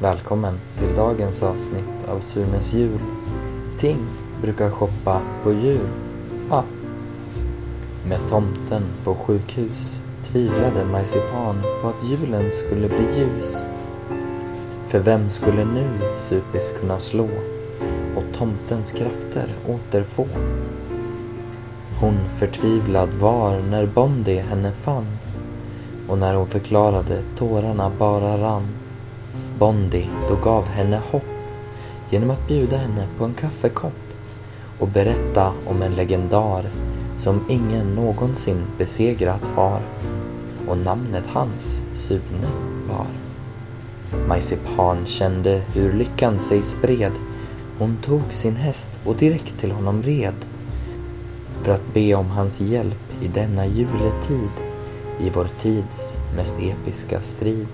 Välkommen till dagens avsnitt av Sunes jul. Ting brukar shoppa på jul. Ah. Med tomten på sjukhus tvivlade Majsipan på att julen skulle bli ljus. För vem skulle nu Supis kunna slå och tomtens krafter återfå? Hon förtvivlad var när Bondi henne fann och när hon förklarade tårarna bara rann. Bondi då gav henne hopp genom att bjuda henne på en kaffekopp och berätta om en legendar som ingen någonsin besegrat har och namnet hans Sune var. Majsipan kände hur lyckan sig spred. Hon tog sin häst och direkt till honom red för att be om hans hjälp i denna juletid, i vår tids mest episka strid.